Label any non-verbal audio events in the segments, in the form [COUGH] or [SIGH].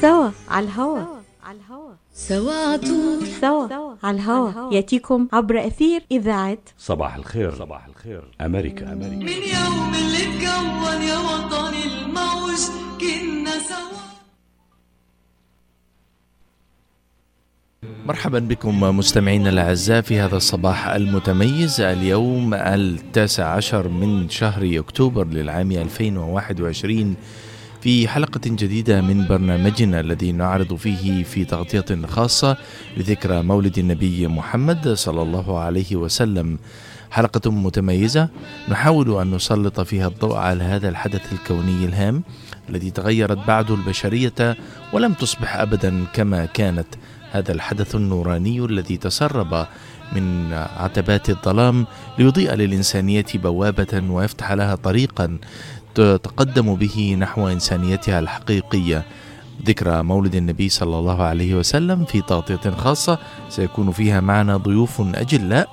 سوا على الهوا. سوا عطول سوا على الهوا. يأتيكم عبر أثير إذاعة. صباح الخير. صباح الخير. أمريكا. أمريكا. من يوم اللي اتكون يا وطني الموج كنا سوا. مرحبا بكم مستمعينا الأعزاء في هذا الصباح المتميز. اليوم التاسع عشر من شهر أكتوبر للعام 2021 في حلقة جديدة من برنامجنا الذي نعرض فيه في تغطية خاصة لذكرى مولد النبي محمد صلى الله عليه وسلم. حلقة متميزة نحاول أن نسلط فيها الضوء على هذا الحدث الكوني الهام الذي تغيرت بعد البشرية ولم تصبح أبدا كما كانت. هذا الحدث النوراني الذي تسرب من عتبات الظلام ليضيء للإنسانية بوابة ويفتح لها طريقا تتقدم به نحو إنسانيتها الحقيقية. ذكرى مولد النبي صلى الله عليه وسلم في تغطية خاصة. سيكون فيها معنا ضيوف أجلاء.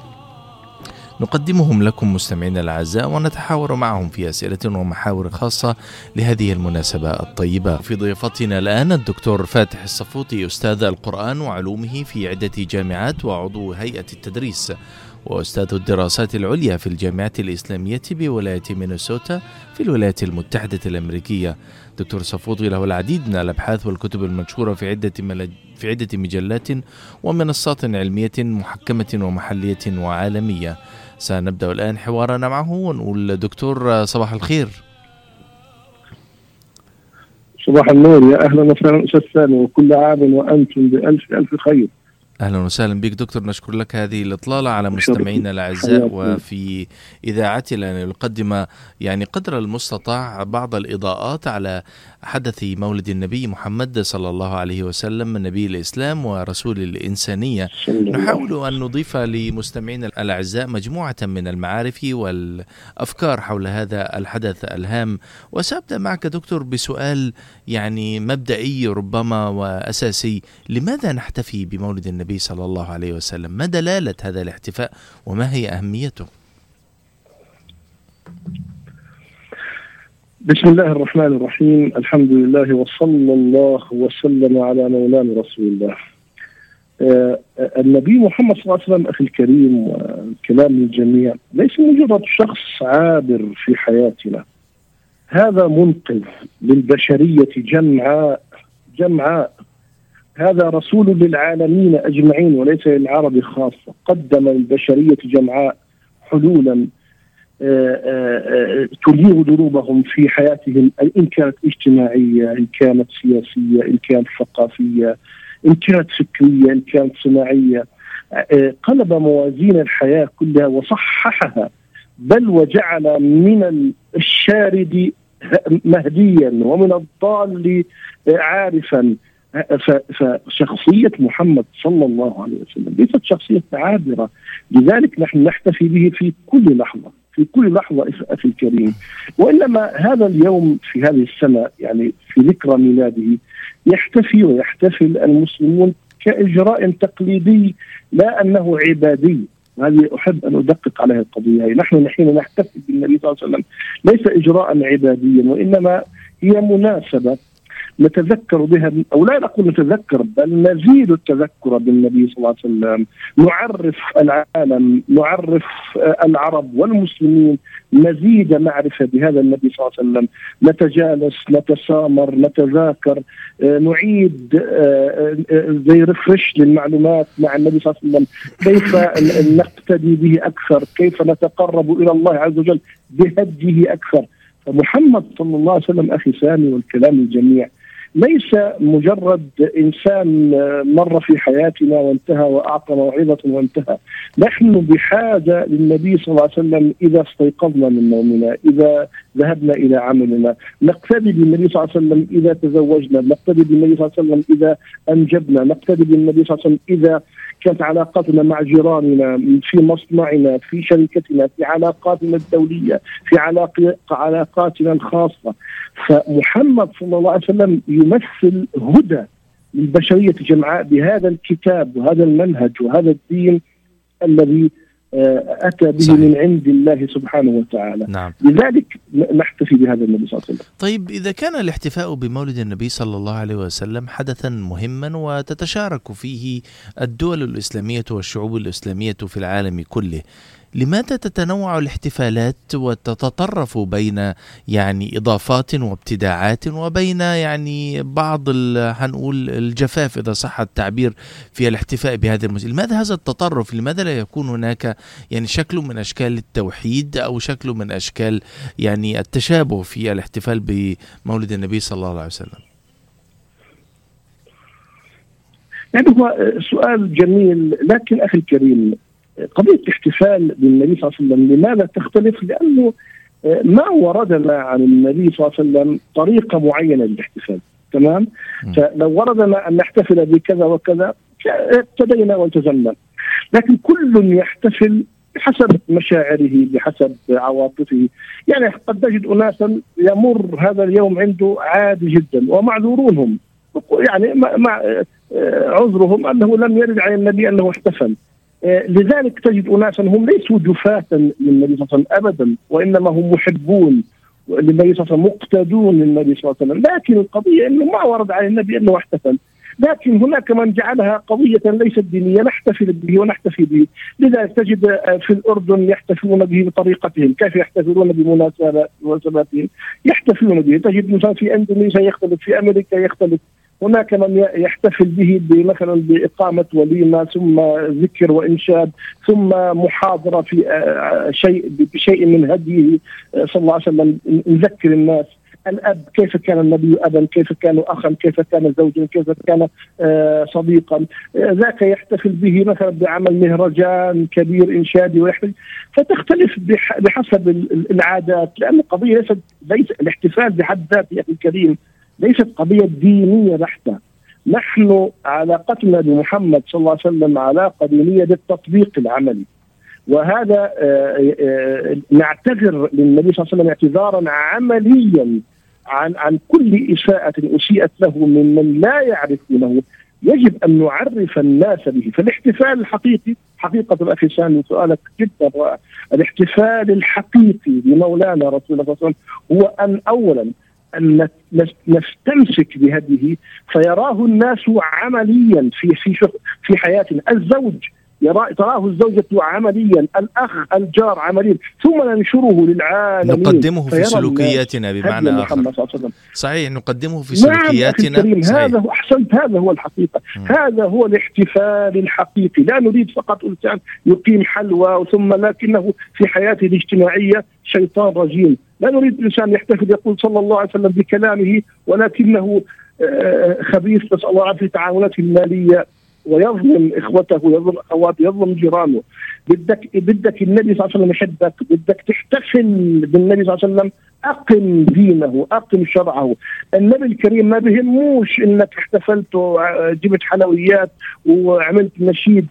نقدمهم لكم مستمعينا الأعزاء ونتحاور معهم في أسئلة ومحاور خاصة لهذه المناسبة الطيبة. في ضيفتنا الآن الدكتور فاتح الصفوطي أستاذ القرآن وعلومه في عدة جامعات وعضو هيئة التدريس. وأستاذ الدراسات العليا في الجامعة الإسلامية بولاية مينيسوتا في الولايات المتحدة الأمريكية. دكتور صفوطي له العديد من الأبحاث والكتب المنشورة في عدة في عدة مجلات ومنصات علمية محكمة ومحلية وعالمية. سنبدأ الآن حوارنا معه ونقول دكتور صباح الخير. صباح النور. يا أهلا وسهلا. أستاذ سامي وكل عام وأنتم بالف ألف خير. أهلا وسهلا بك دكتور نشكر لك هذه الإطلالة على. مستمعينا الأعزاء. وفي إذاعتنا نقدم يعني قدر المستطاع بعض الإضاءات على حدث مولد النبي محمد صلى الله عليه وسلم نبي الإسلام ورسول الإنسانية. نحاول أن نضيف لمستمعينا الأعزاء مجموعة من المعارف والأفكار حول هذا الحدث الهام. وسأبدأ معك دكتور بسؤال يعني مبدئي ربما وأساسي. لماذا نحتفي بمولد النبي؟ صلى الله عليه وسلم. ما دلالة هذا الاحتفاء وما هي أهميته؟ بسم الله الرحمن الرحيم. الحمد لله وصلى الله وسلم على مولانا رسول الله. آه، آه، النبي محمد صلى الله عليه وسلم أخي الكريم والكلام للجميع ليس مجرد شخص عابر في حياتنا. هذا منقذ للبشرية جمعاء جمعاء هذا رسول للعالمين أجمعين وليس للعرب خاصة. قدم للبشريه جمعاء حلولا آه، آه، آه، تليغ دروبهم في حياتهم. إن كانت اجتماعية، إن كانت سياسية، إن كانت ثقافية، إن كانت فكرية، إن كانت صناعية. قلب موازين الحياة كلها وصححها بل وجعل من الشارد مهديا ومن الضال عارفا. فشخصية محمد صلى الله عليه وسلم ليست شخصية عابرة. لذلك نحن نحتفي به في كل لحظة في كل لحظة أخي الكريم. وإنما هذا اليوم في هذه السنة يعني في ذكرى ميلاده يحتفي ويحتفل المسلمون كإجراء تقليدي لا أنه عبادي. هذه أحب أن أدقق عليها القضية. نحن حين نحتفل بالنبي صلى الله عليه وسلم ليس إجراء عباديا وإنما هي مناسبة. نتذكر بها أو لا نقول نتذكر بل نزيد التذكر بالنبي صلى الله عليه وسلم. نعرف العالم نعرف آه، العرب والمسلمين مزيد معرفة بهذا النبي صلى الله عليه وسلم. نتجالس نتسامر نتذاكر آه، نعيد آه، زي ريفرش للمعلومات مع النبي صلى الله عليه وسلم. كيف نقتدي به أكثر؟ كيف نتقرب إلى الله عز وجل؟ بهديه أكثر. فمحمد صلى الله عليه وسلم أخي سامي والكلام الجميع. ليس مجرد إنسان آه، مر في حياتنا وانتهى وأعطى موعظة وانتهى، نحن بحاجة للنبي صلى الله عليه وسلم إذا استيقظنا من نومنا، إذا ذهبنا إلى عملنا، نقتدي بالنبي صلى الله عليه وسلم إذا تزوجنا، نقتدي بالنبي صلى الله عليه وسلم إذا أنجبنا، نقتدي بالنبي صلى الله عليه وسلم إذا كانت علاقاتنا مع جيراننا في مصنعنا في شركتنا في علاقاتنا الدولية في علاق- علاقاتنا الخاصة. فمحمد صلى الله عليه وسلم يمثل هدى للبشرية جمعاء بهذا الكتاب وهذا المنهج وهذا الدين الذي أتى به صحيح. من عند الله سبحانه وتعالى. نعم. لذلك نحتفي بهذا النبي صلى الله عليه وسلم. طيب إذا كان الاحتفاء بمولد النبي صلى الله عليه وسلم حدثا مهما وتتشارك فيه الدول الإسلامية والشعوب الإسلامية في العالم كله لماذا تتنوع الاحتفالات وتتطرف بين يعني إضافات وابتداعات وبين يعني بعض هنقول الجفاف إذا صح التعبير في الاحتفاء بهذه المسألة لماذا هذا التطرف؟ لماذا لا يكون هناك يعني شكل من أشكال التوحيد أو شكل من أشكال يعني التشابه في الاحتفال بمولد النبي صلى الله عليه وسلم؟ يعني هو سؤال جميل لكن أخي الكريم قضية الاحتفال بالنبي صلى الله عليه وسلم لماذا تختلف؟ لأنه آه، ما وردنا عن النبي صلى الله عليه وسلم طريقة معينة للاحتفال تمام؟ م. فلو وردنا أن نحتفل بكذا وكذا ابتدينا والتزمنا لكن كل يحتفل بحسب مشاعره بحسب عواطفه يعني قد تجد اناسا يمر هذا اليوم عنده عادي جدا ومعذورون هم يعني مع آه، عذرهم أنه لم يرد عن النبي أنه احتفل لذلك تجد اناسا هم ليسوا جفاة للنبي صلى الله عليه وسلم ابدا وإنما هم محبون للنبي صلى الله عليه وسلم مقتدون للنبي صلى الله عليه وسلم. لكن القضية إنه ما ورد عن النبي إنه احتفل. لكن هناك من جعلها قضية ليست دينية نحتفل به ونحتفي به. لذلك تجد في الأردن يحتفلون به بطريقتهم كيف يحتفلون بمناسبات- بمناسباتهم؟ يحتفلون به. تجد مثلا في أندونيسيا يختلف في أمريكا يختلف. هناك من يحتفل به مثلا بإقامة وليمة ثم ذكر وإنشاد ثم محاضرة في آه، شيء بشيء من هديه آه، صلى الله عليه وسلم نذكر الناس. الأب كيف كان النبي ابا؟ كيف كان اخا؟ كيف كان زوجا؟ كيف كان آه، صديقا؟ آه، ذاك يحتفل به مثلا بعمل مهرجان كبير إنشادي ويحتفل. فتختلف بح- بحسب ال- ال- العادات لأن القضية ليست ليس الاحتفال بحد ذاته يا أخي الكريم. ليست قضية دينية بحتة. نحن علاقتنا بمحمد صلى الله عليه وسلم علاقة دينية بالتطبيق العملي. وهذا آه، آه، نعتذر للنبي صلى الله عليه وسلم اعتذارا عمليا عن عن كل إساءة أسيئت له ممن لا يعرفونه. يجب أن نعرف الناس به. فالاحتفال الحقيقي حقيقة الاخي سامي سؤالك جدا رائع الاحتفال الحقيقي بمولانا رسول الله صلى الله عليه وسلم هو أن اولا ان نس- نستمسك بهديه فيراه الناس عمليا في في في حياتنا. الزوج يرى تراه الزوجة عمليا الأخ الجار عمليا ثم ننشره للعالمين. نقدمه في سلوكياتنا بمعنى آخر. وسلم. صحيح نقدمه في نعم سلوكياتنا. الكريم صحيح. هذا هو أحسنت هذا هو الحقيقة. مم. هذا هو الاحتفال الحقيقي. لا نريد فقط انسان يقيم حلوى ثم لكنه في حياته الاجتماعية شيطان رجيم. لا نريد انسان يحتفل يقول صلى الله عليه وسلم بكلامه ولكنه آه، خبيث نسال الله في تعاملاته المالية ويظلم إخوته ويظلم أخواته يظلم جيرانه. بدك بدك النبي صلى الله عليه وسلم يحبك بدك تحتفل بالنبي صلى الله عليه وسلم أقم دينه أقم شرعه. النبي الكريم ما بهموش إنك احتفلت وجبت حلويات وعملت نشيد.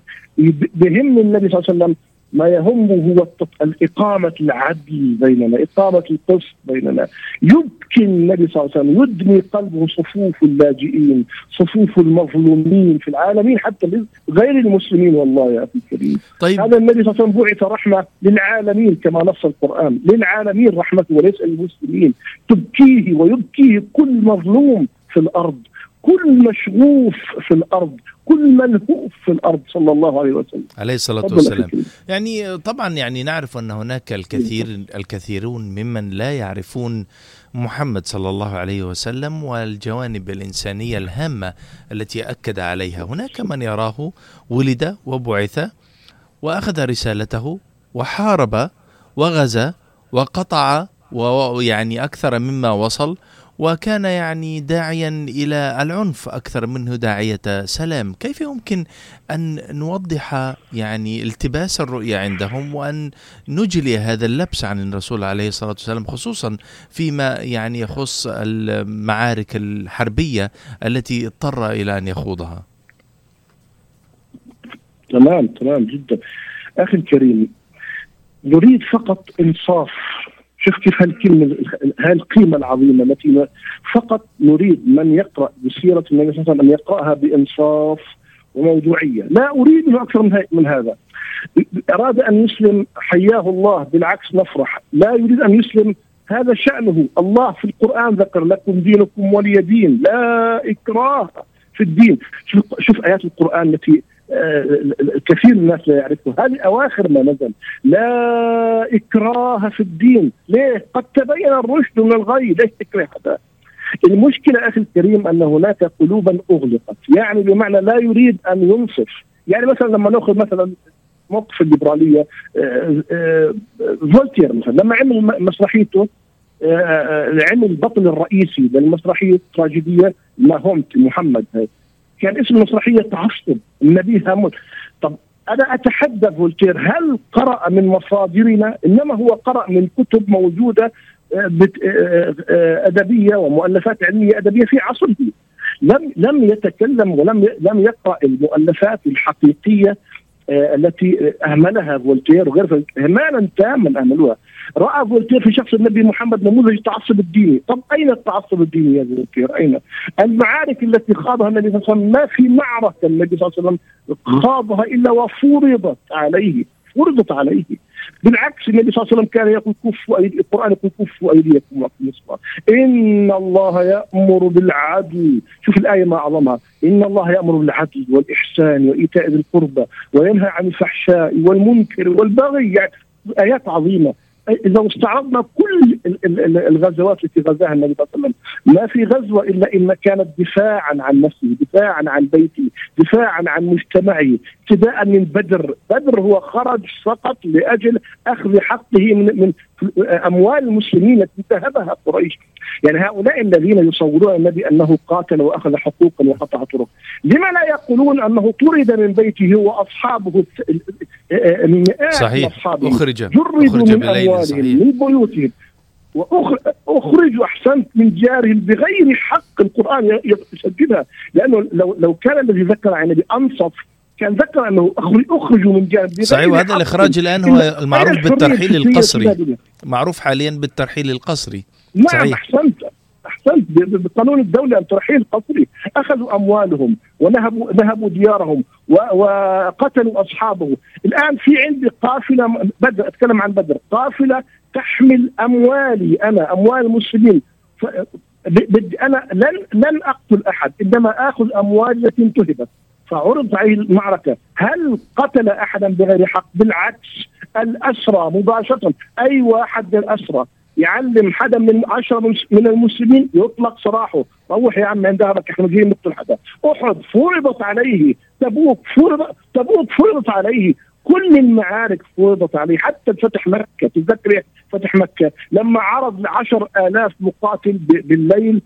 بهم النبي صلى الله عليه وسلم ما يهمه هو الت- إقامة العدل بيننا إقامة القسط بيننا. يبكي النبي صلى الله عليه وسلم يدمي قلبه صفوف اللاجئين صفوف المظلومين في العالمين حتى غير المسلمين والله يا أخي الكريم. طيب. هذا النبي صلى الله عليه وسلم بعث رحمة للعالمين كما نص القرآن. للعالمين رحمة وليس المسلمين تبكيه ويبكيه كل مظلوم في الأرض. كل مشغوف في الأرض كل منهوف في الأرض صلى الله عليه وسلم. عليه الصلاة تفضل والسلام. يعني طبعا يعني نعرف أن هناك الكثير الكثيرون ممن لا يعرفون محمد صلى الله عليه وسلم والجوانب الإنسانية الهامة التي أكد عليها، هناك من يراه ولد وبعث وأخذ رسالته وحارب وغزا وقطع ويعني أكثر مما وصل وكان يعني داعيا إلى العنف أكثر منه داعية سلام، كيف يمكن أن نوضح يعني التباس الرؤية عندهم وأن نجلي هذا اللبس عن الرسول عليه الصلاة والسلام خصوصا فيما يعني يخص المعارك الحربية التي اضطر إلى أن يخوضها. تمام تمام جدا أخي الكريم نريد فقط إنصاف شوف كيف هالكلمه هالقيمه العظيمة التي فقط نريد من يقرأ بسيرة النبي صلى الله عليه وسلم أن يقرأها بإنصاف وموضوعية، لا منه أكثر من, من هذا. أراد أن يسلم حياه الله بالعكس نفرح. لا يريد أن يسلم هذا شأنه. الله في القرآن ذكر لكم دينكم ولي دين. لا إكراه في الدين. شوف, شوف آيات القرآن التي الكثير من الناس لا يعرفها هذه أواخر ما نزل. لا إكراه في الدين. ليه؟ قد تبين الرشد من الغي. ليش تكره هذا؟ المشكلة أخي الكريم أن هناك قلوبا أغلقت. يعني بمعنى لا يريد أن ينصف. يعني مثلا لما نأخذ مثلا موقف الليبرالية آه، آه، فولتير مثلا لما عمل مسرحيته آه، عمل البطل الرئيسي للمسرحية التراجيديه ماهومت محمد هاي كان اسم المسرحية تعصب. النبي هامون طب أنا اتحدى فولتير هل قرأ من مصادرنا؟ إنما هو قرأ من كتب موجودة أدبية ومؤلفات علمية أدبية في عصره. لم لم يتكلم ولم لم يقرأ المؤلفات الحقيقية آه، التي أهملها فولتير وغير اهمالا تاما أهملوها رأى فولتير في شخص النبي محمد نموذج التعصب الديني، طب أين التعصب الديني يا فولتير؟ أين؟ المعارك التي خاضها النبي صلى الله عليه وسلم ما في معركة النبي صلى الله عليه وسلم خاضها إلا وفرضت عليه، فرضت عليه بالعكس النبي صلى الله عليه وسلم كان يقول كفوا ايدي القرآن يقول كفوا أيديكم وأقيموا الصلاة. إن الله يأمر بالعدل. شوف الآية ما أعظمها. إن الله يأمر بالعدل والإحسان وإيتاء ذي القربى وينهى عن الفحشاء والمنكر والبغي. يعني آيات عظيمة. اذا استعرضنا كل الغزوات التي غزاها النبي صلى الله عليه وسلم ما في غزوة إلا إن كانت دفاعا عن نفسه، دفاعا عن بيته، دفاعا عن مجتمعه، ابتداء من بدر، بدر هو خرج فقط لأجل أخذ حقه من من أموال المسلمين التي انتهبها قريش. يعني هؤلاء الذين يصورون النبي أنه قاتل وأخذ حقوقا وقطع طرق، لما لا يقولون أنه طرد من بيته وأصحابه المئات صحيح. أصحابه. اخرج أخرج من أموالهم من بيوتهم. واخرجوا أحسنت من ديارهم بغير حق. القرآن يسجلها لأنه لو لو كان الذي ذكر عن النبي أنصف كان ذكر أنه اخرجوا من ديارهم صحيح وهذا الإخراج الآن هو المعروف بالترحيل القصري معروف حاليا بالترحيل القصري نعم صحيح. احسنت أحسنت. بقانون الدولة الترحيل قصري أخذوا أموالهم ونهبوا ذهبوا ديارهم وقتلوا أصحابه. الآن في عندي قافلة بدر أتكلم عن بدر. قافلة تحمل أموالي أنا أموال المسلمين. بدي أنا لن لن أقتل أحد إنما آخذ اموالي التي انتهبت. فعرض عليه المعركة. هل قتل أحدا بغير حق؟ بالعكس الأسرى مباشرة. أي واحد من الاسرى يعلم حدا من عشرة من المسلمين يطلق سراحه. روح يا عم عند دارك إحنا جايين نقتل حدا. أحد فرضت عليه. تبوك فرض تبوك فرضت عليه. كل المعارك فرضت عليه. حتى فتح مكة تتذكر فتح مكة. لما عرض لعشر آلاف مقاتل بالليل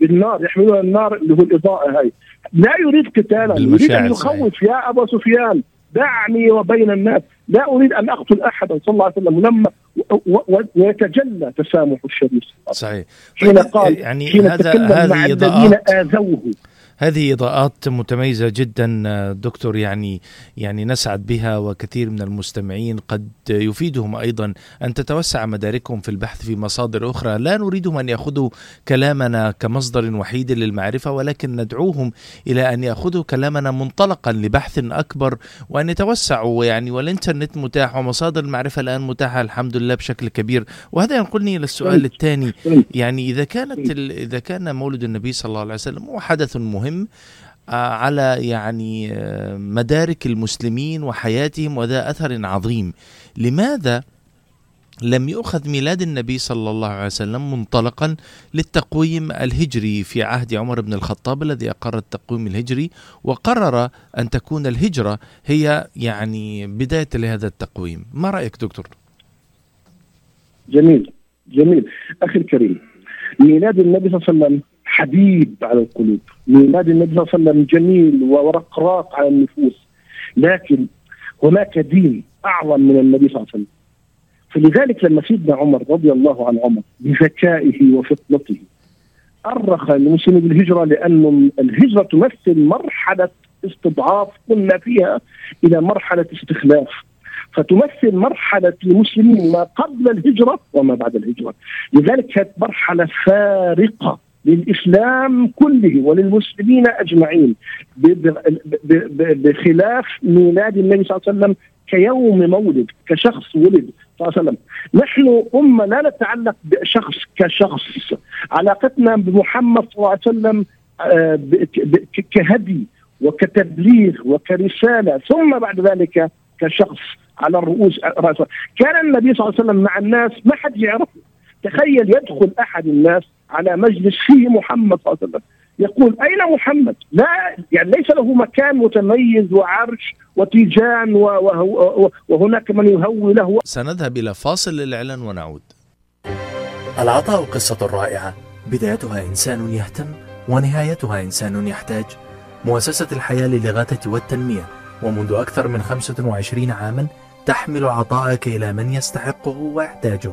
بالنار يحملون النار اللي هو الإضاءة هاي. لا يريد قتالا يريد أن يخوف يا أبا سفيان. دعني وبين الناس. لا أريد أن أقتل أحدا صلى الله عليه وسلم. لما ويتجلى تسامح الشريف صحيح. حين طيب، قال يعني حين هذا تكلم مع الذين آذوه. هذه إضاءات متميزة جدا دكتور يعني يعني نسعد بها وكثير من المستمعين قد يفيدهم أيضا أن تتوسع مداركهم في البحث في مصادر أخرى، لا نريدهم ان يأخذوا كلامنا كمصدر وحيد للمعرفة ولكن ندعوهم إلى أن يأخذوا كلامنا منطلقا لبحث أكبر وأن يتوسعوا يعني والإنترنت متاح ومصادر المعرفة الآن متاحة الحمد لله بشكل كبير، وهذا ينقلني إلى السؤال الثاني. يعني إذا كانت إذا كان مولد النبي صلى الله عليه وسلم هو حدث مهم مهم آه، على يعني آه، مدارك المسلمين وحياتهم وذا أثر عظيم. لماذا لم يؤخذ ميلاد النبي صلى الله عليه وسلم منطلقا للتقويم الهجري في عهد عمر بن الخطاب الذي أقر التقويم الهجري وقرر أن تكون الهجرة هي يعني بداية لهذا التقويم، ما رأيك دكتور؟ جميل جميل. أخي الكريم ميلاد النبي صلى الله عليه وسلم حبيب على القلوب. ميلاد النبي صلى الله عليه وسلم جميل ورقراق على النفوس. لكن هناك دين أعظم من النبي صلى الله عليه وسلم. فلذلك لما سيدنا عمر رضي الله عن عمر بذكائه وفطنته أرخ المسلمين بالهجرة لأن الهجرة تمثل مرحلة استضعاف قلنا فيها إلى مرحلة استخلاف. فتمثل مرحلة المسلمين ما قبل الهجرة وما بعد الهجرة. لذلك كانت مرحلة فارقة. للإسلام كله وللمسلمين أجمعين بخلاف ميلاد النبي صلى الله عليه وسلم كيوم مولد كشخص ولد صلى الله عليه وسلم. نحن أمة لا نتعلق بشخص كشخص. علاقتنا بمحمد صلى الله عليه وسلم آه، كهدي وكتبليغ وكرسالة ثم بعد ذلك كشخص على الرؤوس كان النبي صلى الله عليه وسلم مع الناس ما حد يعرفه. تخيل يدخل أحد الناس على مجلس فيه محمد صلى الله عليه وسلم. يقول أين محمد؟ لا يعني ليس له مكان متميز وعرش وتيجان وهناك من يهوي له. سنذهب إلى فاصل للإعلان ونعود. العطاء قصة رائعة. بدايتها إنسان يهتم ونهايتها إنسان يحتاج. مؤسسة الحياة للإغاثة والتنمية. ومنذ أكثر من 25 عاما تحمل عطاءك إلى من يستحقه ويحتاجه.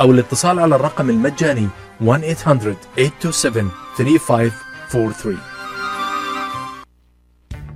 أو الاتصال على الرقم المجاني 1-800-827-3543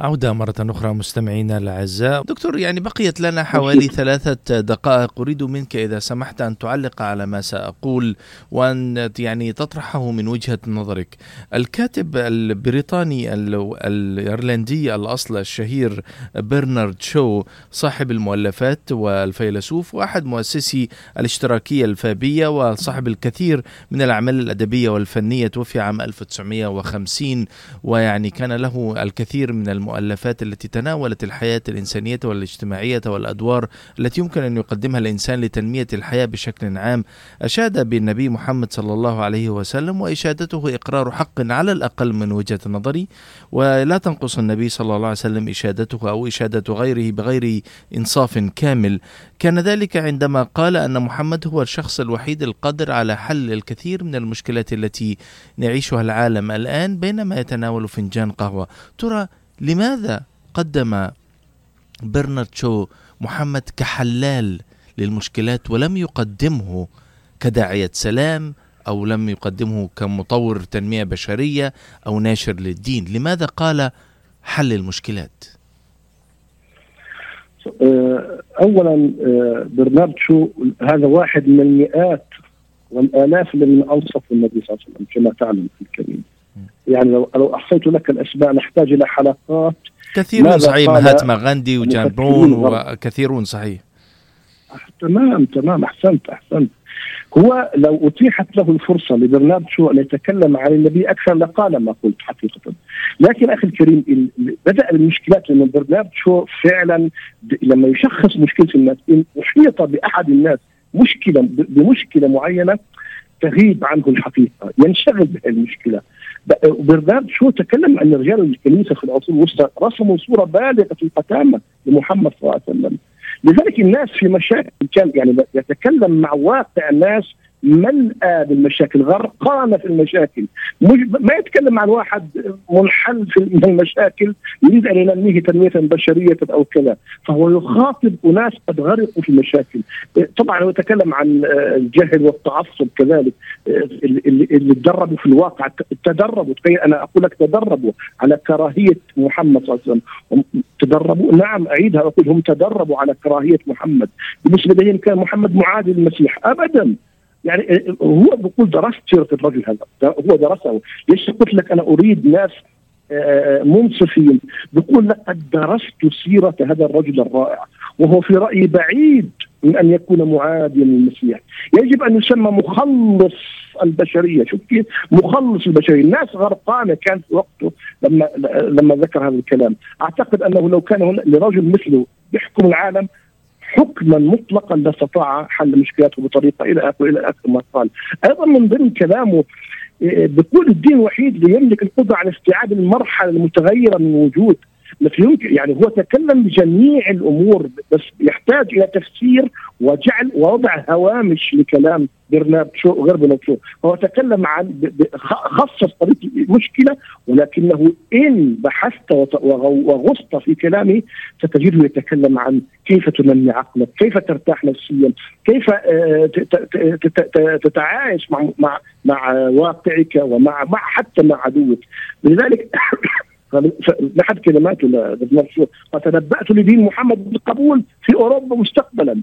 عودة مرة أخرى مستمعينا الأعزاء. دكتور يعني بقيت لنا حوالي [LAUGHS] ثلاثة دقائق أريد منك إذا سمحت أن تعلق على ما سأقول وأن يعني تطرحه من وجهة نظرك. الكاتب البريطاني الإيرلندي الأصل الشهير برنارد شو صاحب المؤلفات والفيلسوف وأحد مؤسسي الاشتراكية الفابية وصاحب الكثير من الأعمال الأدبية والفنية توفي عام 1950 ويعني كان له الكثير من الم المؤلفات التي تناولت الحياة الإنسانية والاجتماعية والأدوار التي يمكن أن يقدمها الإنسان لتنمية الحياة بشكل عام أشاد بالنبي محمد صلى الله عليه وسلم وإشادته إقرار حق على الأقل من وجهة نظري. ولا تنقص النبي صلى الله عليه وسلم إشادته أو إشادة غيره بغير إنصاف كامل. كان ذلك عندما قال أن محمد هو الشخص الوحيد القادر على حل الكثير من المشكلات التي نعيشها العالم الآن بينما يتناول فنجان قهوة. ترى لماذا قدم برنارد شو محمد كحلال للمشكلات ولم يقدمه كداعية سلام أو لم يقدمه كمطور تنمية بشرية أو ناشر للدين؟ لماذا قال حل المشكلات؟ آه، أولا آه، برنارد شو هذا واحد من المئات والآلاف من أوصف النبي صلى الله عليه وسلم كما تعلم الكريم. يعني لو لو احصيت لك الاسماء نحتاج إلى حلقات. كثيرون صحيح مهاتما غاندي وجان برون وكثيرون صحيح. تمام تمام أحسنت أحسنت. هو لو أتيحت له الفرصة لبرنارد شو ان يتكلم عن النبي أكثر لقال ما قلت حقيقة. لكن أخي الكريم بدأ المشكلات لما برنارد شو فعلا لما يشخص مشكلة الناس إن أحيط بأحد الناس مشكلة بمشكلة معينة تغيب عنه الحقيقة ينشغل بهالمشكله برنارد شو تكلم عن رجال الكنيسة في العصور الوسطى؟ رسموا صورة بالغة القتامة لمحمد صلى الله عليه وسلم. لذلك الناس في مشاكل كان يعني يتكلم مع واقع الناس ملأى بالمشاكل غرقانة في المشاكل. مش ما يتكلم عن واحد منحل في المشاكل يريد أن ينميه تنمية بشرية أو كذا فهو يخاطب أناس قد غرقوا في المشاكل. طبعا هو يتكلم عن الجهل والتعصب كذلك اللي, اللي تدربوا في الواقع تدربوا أنا أقول لك تدربوا على كراهية محمد صلى الله عليه وسلم. تدربوا نعم أعيدها أقول هم تدربوا على كراهية محمد. بالنسبة لهم كان محمد معادي للمسيح أبدا. يعني هو بيقول درست سيرة الرجل هذا. هو درسه. ليش قلت لك أنا أريد ناس منصفين؟ بيقول لقد درست سيرة هذا الرجل الرائع وهو في رأيي بعيد من أن يكون معاديا للمسيح. يجب أن يسمى مخلص البشرية. شوف كيف مخلص البشرية. الناس غرقانة كانت وقته لما لما ذكر هذا الكلام. أعتقد أنه لو كان لرجل مثله يحكم العالم حكما مطلقا لا استطاع حل مشكلاته بطريقة إلى اخره إلى آخر ما قال. أيضا من ضمن كلامه بيقول الدين الوحيد اللي يملك القدرة على استيعاب المرحلة المتغيرة من وجود لكن يمكن يعني هو تكلم بجميع الأمور بس يحتاج إلى تفسير وجعل ووضع هوامش لكلام برنارد شو غير برنارد شو. هو تكلم عن خصص طريقة المشكلة ولكنه إن بحثت وغصت في كلامه ستجده يتكلم عن كيف تنمي عقلك، كيف ترتاح نفسيا، كيف تتعايش مع مع مع واقعك ومع مع حتى مع عدوك، لذلك لحد كلماته وتنبأت لدين محمد بالقبول في أوروبا مستقبلا.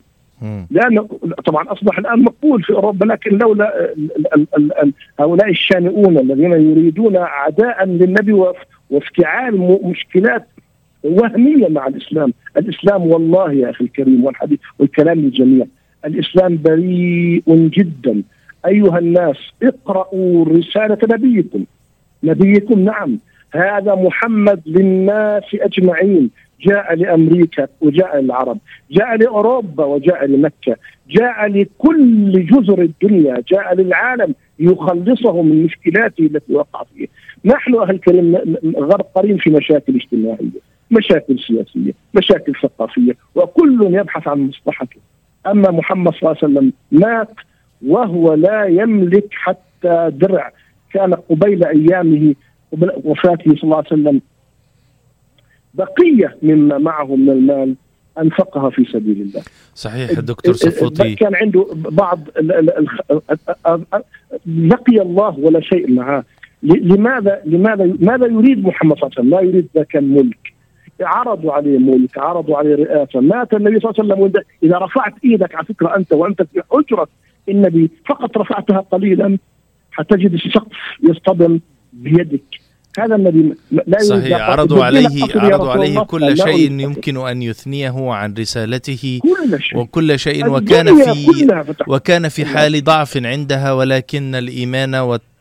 لأنه طبعا أصبح الآن مقبول في أوروبا لكن لولا هؤلاء الشانئون الذين يريدون عداء للنبي وافتعال مشكلات وهمية مع الإسلام. الإسلام والله يا أخي الكريم والحديث والكلام للجميع. الإسلام بريء جدا. أيها الناس اقرأوا رسالة نبيكم. نبيكم نعم. هذا محمد للناس أجمعين. جاء لأمريكا وجاء للعرب، جاء لأوروبا وجاء لمكة، جاء لكل جزر الدنيا، جاء للعالم يخلصه من مشكلاته التي وقع فيها. نحن أهل الكريم غرقرين في مشاكل اجتماعية، مشاكل سياسية، مشاكل ثقافية، وكل يبحث عن مصلحته. أما محمد صلى الله عليه وسلم مات وهو لا يملك حتى درع. كان قبيل أيامه وفاته صلى الله عليه وسلم بقية مما معه من المال أنفقها في سبيل الله. صحيح الدكتور صفوتي كان عنده بعض لقي الله ولا شيء معه. لماذا لماذا ماذا يريد محمد صلى الله عليه وسلم؟ لا يريد ذاك الملك. عرضوا عليه ملك عرضوا عليه رئاسة. مات النبي صلى الله عليه وسلم إذا رفعت إيدك على فكرة أنت وأنت في حجره النبي فقط رفعتها قليلا حتجد السقف يصطدم. بيدك. هذا الذي لا صحيح عرضوا عليه عرضوا عليه كل شيء يمكن أن يثنيه عن رسالته كل شيء. وكل شيء وكان في وكان في حال ضعف عندها ولكن الإيمان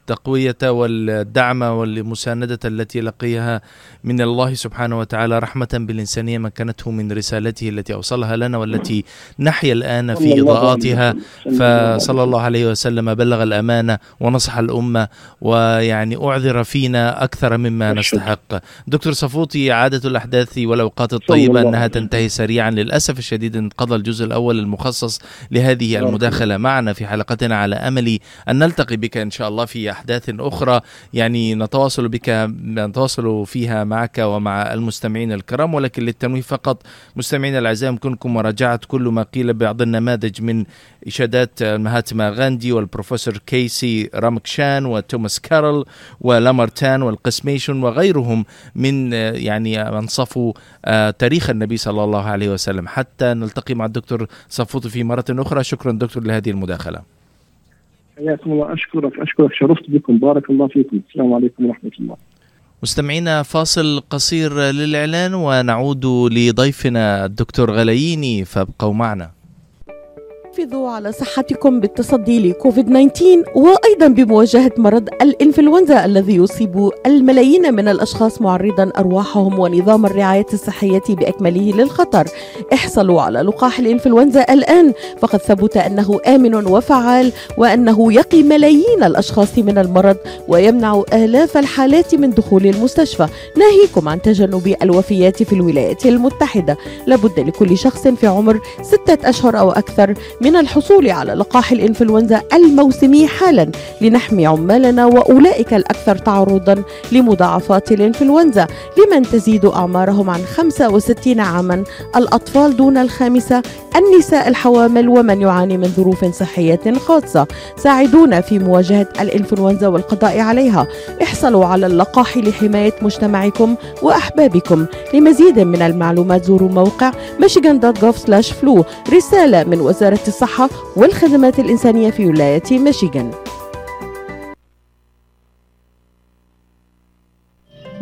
التقوية والدعم والمساندة التي لقيها من الله سبحانه وتعالى رحمة بالإنسانية مكنته من رسالته التي أوصلها لنا والتي نحيا الآن في إضاءاتها. فصلى الله عليه وسلم بلغ الأمانة ونصح الأمة ويعني أعذر فينا أكثر مما نستحق. دكتور صفوتي عادة الأحداث والأوقات الطيبة أنها تنتهي سريعا للأسف الشديد انقضى الجزء الأول المخصص لهذه المداخلة. معنا في حلقتنا على أمل أن نلتقي بك إن شاء الله في أحداث أخرى. يعني نتواصل بك نتواصل فيها معك ومع المستمعين الكرام ولكن للتنويه فقط. مستمعينا الأعزاء يمكنكم مراجعة كل ما قيل بعض النماذج من إشادات مهاتما غاندي والبروفيسور كيسي رامكشان وتوماس كارل ولامارتان والقسميشن وغيرهم من يعني أنصفوا تاريخ النبي صلى الله عليه وسلم. حتى نلتقي مع الدكتور صفوت في مرة أخرى. شكرا دكتور لهذه المداخلة. حياكم الله. أشكرك أشكرك. شرفت بكم. بارك الله فيكم. السلام عليكم ورحمة الله. مستمعينا فاصل قصير للإعلان ونعود لضيفنا الدكتور غلاييني فابقوا معنا. حافظوا على صحتكم بالتصدي لكوفيد 19 وأيضا بمواجهة مرض الإنفلونزا الذي يصيب الملايين من الأشخاص معرضا أرواحهم ونظام الرعاية الصحية بأكمله للخطر. احصلوا على لقاح الإنفلونزا الآن فقد ثبت أنه آمن وفعال وأنه يقي ملايين الأشخاص من المرض ويمنع آلاف الحالات من دخول المستشفى، ناهيكم عن تجنب الوفيات في الولايات المتحدة. لابد لكل شخص في عمر ستة أشهر أو أكثر من الحصول على لقاح الإنفلونزا الموسمي حالا لنحمي عمالنا وأولئك الأكثر تعرضا لمضاعفات الإنفلونزا لمن تزيد أعمارهم عن 65 عاما. الأطفال دون الخامسة النساء الحوامل ومن يعاني من ظروف صحية خاصة ساعدونا في مواجهة الإنفلونزا والقضاء عليها. احصلوا على اللقاح لحماية مجتمعكم وأحبابكم. لمزيد من المعلومات زوروا موقع michigan.gov/flu رسالة من وزارة الصحة والخدمات الإنسانية في ولاية ميشيغان.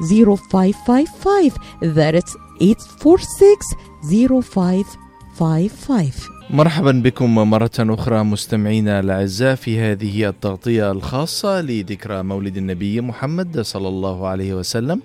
0555 That's 846 0555 مرحبا بكم مرة أخرى مستمعينا الأعزاء في هذه التغطية الخاصة لذكرى مولد النبي محمد صلى الله عليه وسلم.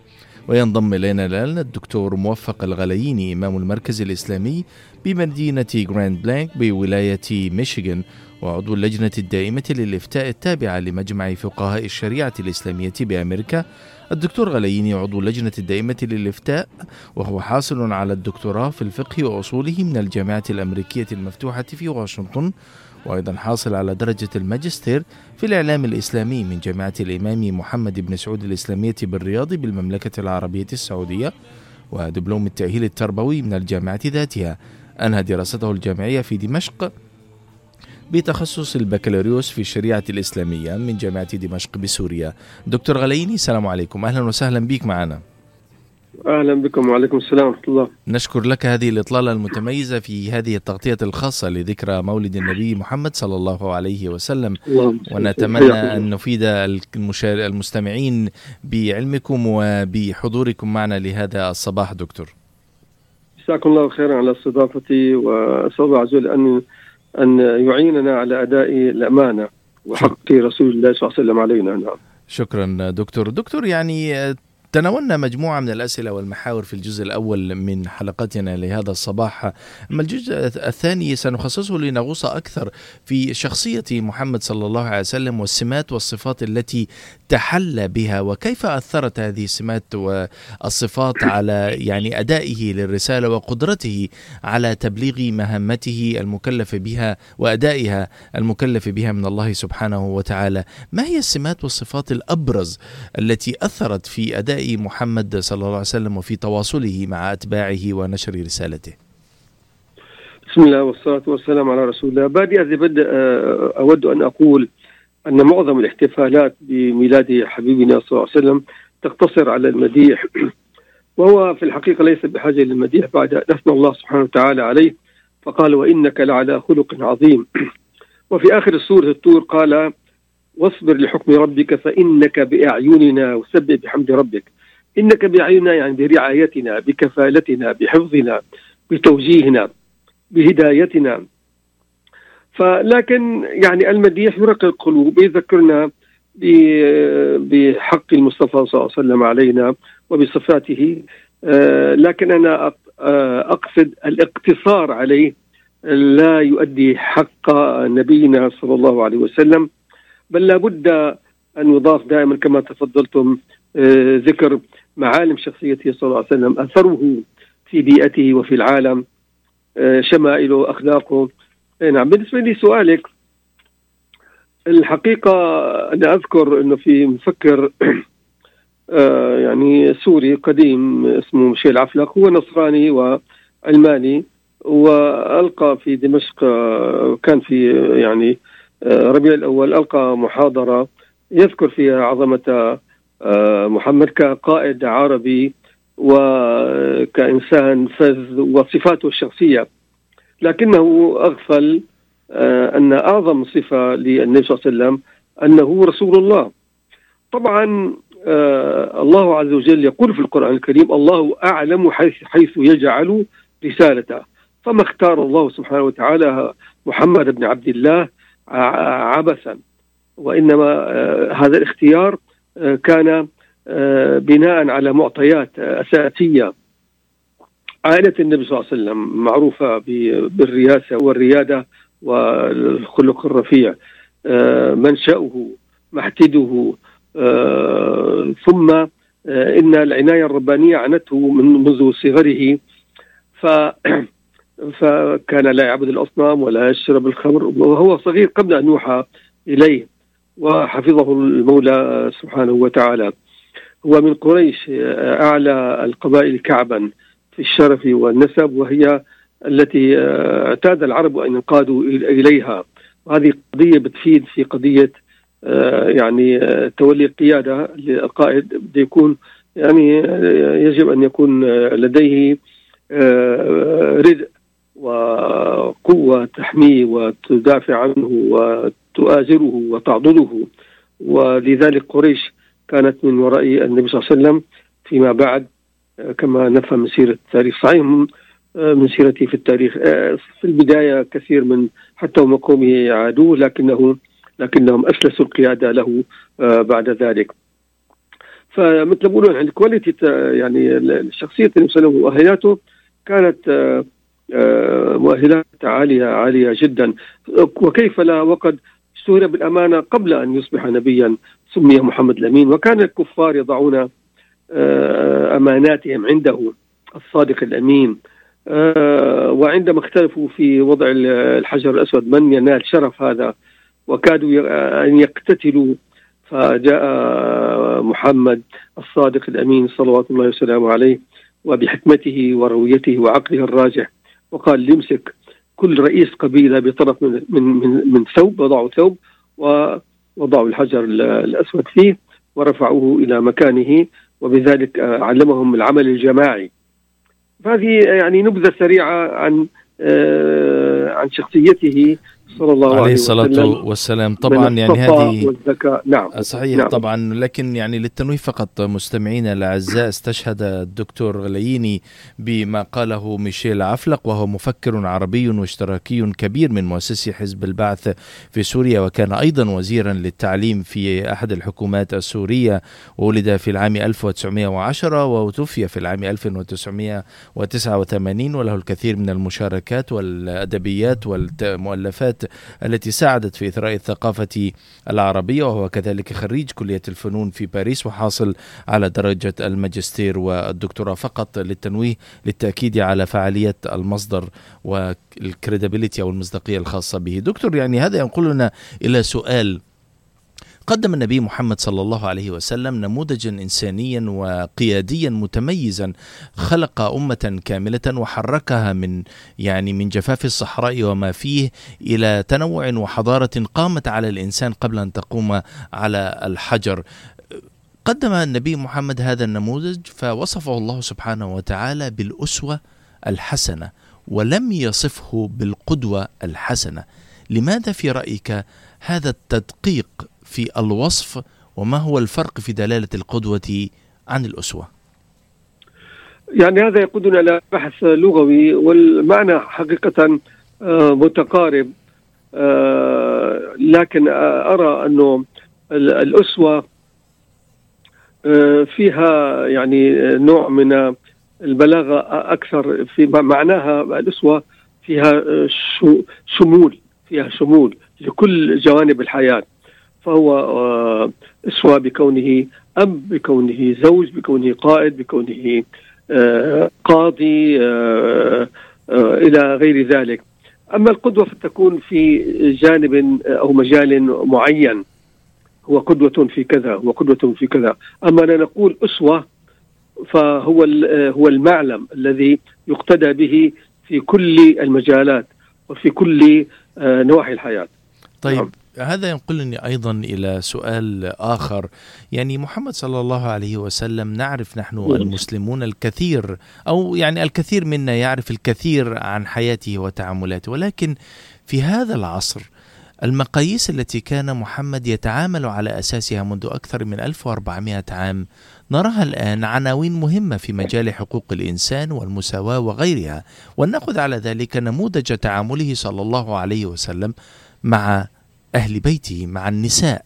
وينضم إلينا الآن الدكتور موفق الغلييني إمام المركز الإسلامي بمدينة جراند بلانك بولاية ميشيغان وعضو اللجنة الدائمة للإفتاء التابعة لمجمع فقهاء الشريعة الإسلامية بأمريكا. الدكتور غلييني عضو اللجنة الدائمة للإفتاء وهو حاصل على الدكتوراه في الفقه وأصوله من الجامعة الأمريكية المفتوحة في واشنطن وأيضا حاصل على درجة الماجستير في الإعلام الإسلامي من جامعة الإمام محمد بن سعود الإسلامية بالرياض بالمملكة العربية السعودية ودبلوم التأهيل التربوي من الجامعة ذاتها. أنهى دراسته الجامعية في دمشق بتخصص البكالوريوس في الشريعة الإسلامية من جامعة دمشق بسوريا. دكتور غليني السلام عليكم. أهلا وسهلا بك معنا. أهلا بكم وعليكم السلام ورحمة الله. نشكر لك هذه الإطلالة المتميزة في هذه التغطية الخاصة لذكرى مولد النبي محمد صلى الله عليه وسلم. ونتمنى أن نفيد المستمعين بعلمكم وبحضوركم معنا لهذا الصباح دكتور. جزاكم الله خيرا على استضافتي وأسأل الله عز وجل أن أن يعيننا على أداء الأمانة وحق رسول الله صلى الله عليه وسلم علينا. نعم. شكرا دكتور. دكتور يعني تناولنا مجموعة من الأسئلة والمحاور في الجزء الأول من حلقتنا لهذا الصباح. أما الجزء الثاني سنخصصه لنغوص أكثر في شخصية محمد صلى الله عليه وسلم والسمات والصفات التي تحلى بها وكيف أثرت هذه السمات والصفات على يعني أدائه للرسالة وقدرته على تبليغ مهمته المكلف بها وأدائها المكلف بها من الله سبحانه وتعالى؟ ما هي السمات والصفات الأبرز التي أثرت في أدائه محمد صلى الله عليه وسلم وفي تواصله مع أتباعه ونشر رسالته. بسم الله والصلاة والسلام على رسول الله. بادئ بدء آه، أود أن أقول أن معظم الاحتفالات بميلاد حبيبنا صلى الله عليه وسلم تقتصر على المديح. [CLEARS THROAT] وهو في الحقيقة ليس بحاجة للمديح بعد أثنى الله سبحانه وتعالى عليه. فقال وإنك لعلى خلق عظيم. [CLEARS THROAT] وفي آخر سورة الطور قال واصبر لحكم ربك فإنك بأعيننا وسبح بحمد ربك. إنك بأعيننا يعني برعايتنا بكفالتنا بحفظنا بتوجيهنا بهدايتنا. فلكن يعني المديح يرقق القلوب يذكرنا بحق المصطفى صلى الله عليه وسلم علينا وبصفاته. آه، لكن أنا آه، أقصد الاقتصار عليه. لا يؤدي حق نبينا صلى الله عليه وسلم بل لابد أن يضاف دائما كما تفضلتم آه، ذكر معالم شخصيته صلى الله عليه وسلم أثره في بيئته وفي العالم شمائله اخلاقه نعم بالنسبة لي سؤالك الحقيقة أنا أذكر إنه في مفكر آه، يعني سوري قديم اسمه ميشيل عفلق هو نصراني وعلماني وألقى في دمشق آه، كان في يعني آه، ربيع الأول ألقى محاضرة يذكر فيها عظمة محمد كقائد عربي وكإنسان فذ وصفاته الشخصية. لكنه أغفل أن أعظم صفة للنبي صلى الله عليه وسلم أنه رسول الله. طبعا آه الله عز وجل يقول في القرآن الكريم الله أعلم حيث, حيث يجعل رسالته. فما اختار الله سبحانه وتعالى محمد بن عبد الله عبثا. وإنما آه هذا الاختيار آه كان آه بناء على معطيات أساسية عائلة النبي صلى الله عليه وسلم معروفة بالرياسة والريادة والخلق الرفيع آه، منشأه محتده آه، ثم إن العناية الربانية عنته من منذ صغره. ف [CLEARS THROAT] فكان لا يعبد الأصنام ولا يشرب الخمر وهو صغير قبل أن يوحى إليه. وحفظه المولى سبحانه وتعالى. هو من قريش أعلى القبائل كعبا في الشرف والنسب وهي التي اعتاد العرب أن ينقادوا إليها. وهذه قضية بتفيد في قضية آه، يعني آه، تولي القياده للقائد. بده يكون يعني آه، يجب أن يكون لديه ردء وقوة تحميه وتدافع عنه وتؤازره وتعضده. ولذلك قريش كانت من وراء النبي صلى الله عليه وسلم فيما بعد كما نفهم من سيرة التاريخ. صحيح من سيرته في التاريخ. في البداية كثير من حتى ومقومه عادوه لكنه لكنهم أسلسوا القيادة له آه، بعد ذلك. فمثل ما بقولون عند كواليتي يعني النبي صلى الله عليه وسلم ومؤهلاته كانت آه، مؤهلات عاليه عالية جدا. وكيف لا؟ وقد اشتهر بالامانه قبل أن يصبح نبيا سمي محمد الأمين. وكان الكفار يضعون أماناتهم عنده الصادق الأمين. وعندما اختلفوا في وضع الحجر الأسود من ينال شرف هذا؟ وكادوا أن يقتتلوا. فجاء محمد الصادق الأمين صلوات الله وسلامه عليه وبحكمته ورويته وعقله الراجح. وقال ليمسك كل رئيس قبيلة بطرف من, من, من, ثوب وضعوا ثوب ووضعوا الحجر الأسود فيه ورفعوه إلى مكانه وبذلك علمهم العمل الجماعي. هذه يعني نبذة سريعة عن آه، عن شخصيته صلى الله عليه, عليه الصلاة والسلام. طبعا يعني هذه والذكاء نعم. صحيح نعم. طبعا لكن يعني للتنويه فقط مستمعينا الأعزاء استشهد الدكتور غلييني بما قاله ميشيل عفلق وهو مفكر عربي واشتراكي كبير من مؤسسي حزب البعث في سوريا وكان أيضا وزيرا للتعليم في أحد الحكومات السورية. ولد في العام 1910 وتوفي في العام 1989 وله الكثير من المشاركات والأدبيات والمؤلفات التي ساعدت في إثراء الثقافة العربية وهو كذلك خريج كلية الفنون في باريس وحاصل على درجة الماجستير والدكتوراه فقط للتنويه للتأكيد على فعالية المصدر والكريديبيليتي أو المصداقية الخاصة به. دكتور يعني هذا ينقلنا إلى سؤال قدم النبي محمد صلى الله عليه وسلم نموذجا انسانيا وقياديا متميزا خلق أمة كاملة وحركها من يعني من جفاف الصحراء وما فيه إلى تنوع وحضارة قامت على الإنسان قبل أن تقوم على الحجر. قدم النبي محمد هذا النموذج فوصفه الله سبحانه وتعالى بالأسوة الحسنة ولم يصفه بالقدوة الحسنة. لماذا في رأيك هذا التدقيق في الوصف وما هو الفرق في دلالة القدوة عن الأسوة؟ يعني هذا يقودنا إلى بحث لغوي والمعنى حقيقة آه، متقارب آه، لكن أرى أنه الأسوة آه، فيها يعني نوع من البلاغة أكثر في معناها الأسوة فيها شمول فيها شمول لكل جوانب الحياة فهو اسوه بكونه أب بكونه زوج بكونه قائد بكونه قاضي إلى غير ذلك. أما القدوة فتكون في جانب أو مجال معين. هو قدوة في كذا هو قدوة في كذا. أما لا نقول أسوة فهو هو المعلم الذي يقتدى به في كل المجالات وفي كل آه، نواحي الحياة. طيب نعم. هذا ينقلني أيضا إلى سؤال آخر. يعني محمد صلى الله عليه وسلم نعرف نحن المسلمون الكثير أو يعني الكثير منا يعرف الكثير عن حياته وتعاملاته ولكن في هذا العصر المقاييس التي كان محمد يتعامل على أساسها منذ أكثر من 1400 عام نراها الآن عناوين مهمة في مجال حقوق الإنسان والمساواة وغيرها. وناخذ على ذلك نموذج تعامله صلى الله عليه وسلم مع أهل بيته مع النساء.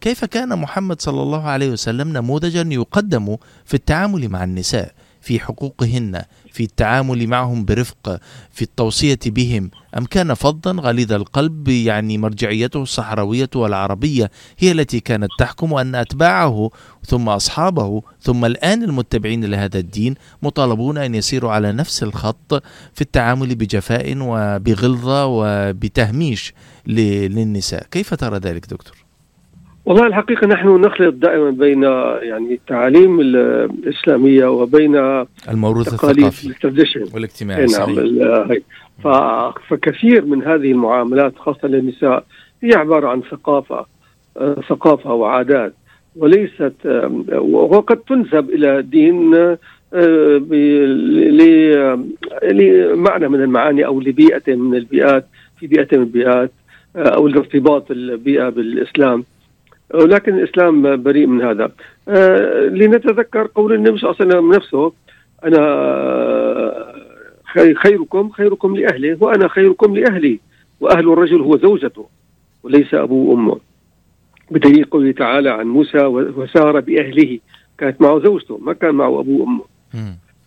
كيف كان محمد صلى الله عليه وسلم نموذجا يقدم في التعامل مع النساء؟ في حقوقهن في التعامل معهم برفق في التوصية بهم. أم كان فظا غليظ القلب يعني مرجعيته الصحراوية والعربية هي التي كانت تحكم أن أتباعه ثم أصحابه. ثم الآن المتبعين لهذا الدين مطالبون أن يسيروا على نفس الخط في التعامل بجفاء وبغلظة وبتهميش للنساء. كيف ترى ذلك دكتور؟ والله الحقيقة نحن نخلط دائما بين يعني التعاليم الإسلامية وبين الموروث الثقافي والاجتماعي نعم فكثير من هذه المعاملات خاصة للنساء هي عبارة عن ثقافة آه، ثقافة وعادات وليست وقد تنسب إلى الدين آه، لمعنى من المعاني أو لبيئة من البيئات في بيئة من البيئات آه، أو لارتباط البيئة بالإسلام. ولكن الإسلام بريء من هذا. آه لنتذكر قول النبي صلى الله عليه وسلم نفسه أنا خيركم خيركم لاهله وأنا خيركم لأهلي وأهل الرجل هو زوجته وليس أبوه وأمه. بدليل قوله تعالى عن موسى وسار بأهله كانت معه زوجته ما كان معه أبوه وأمه.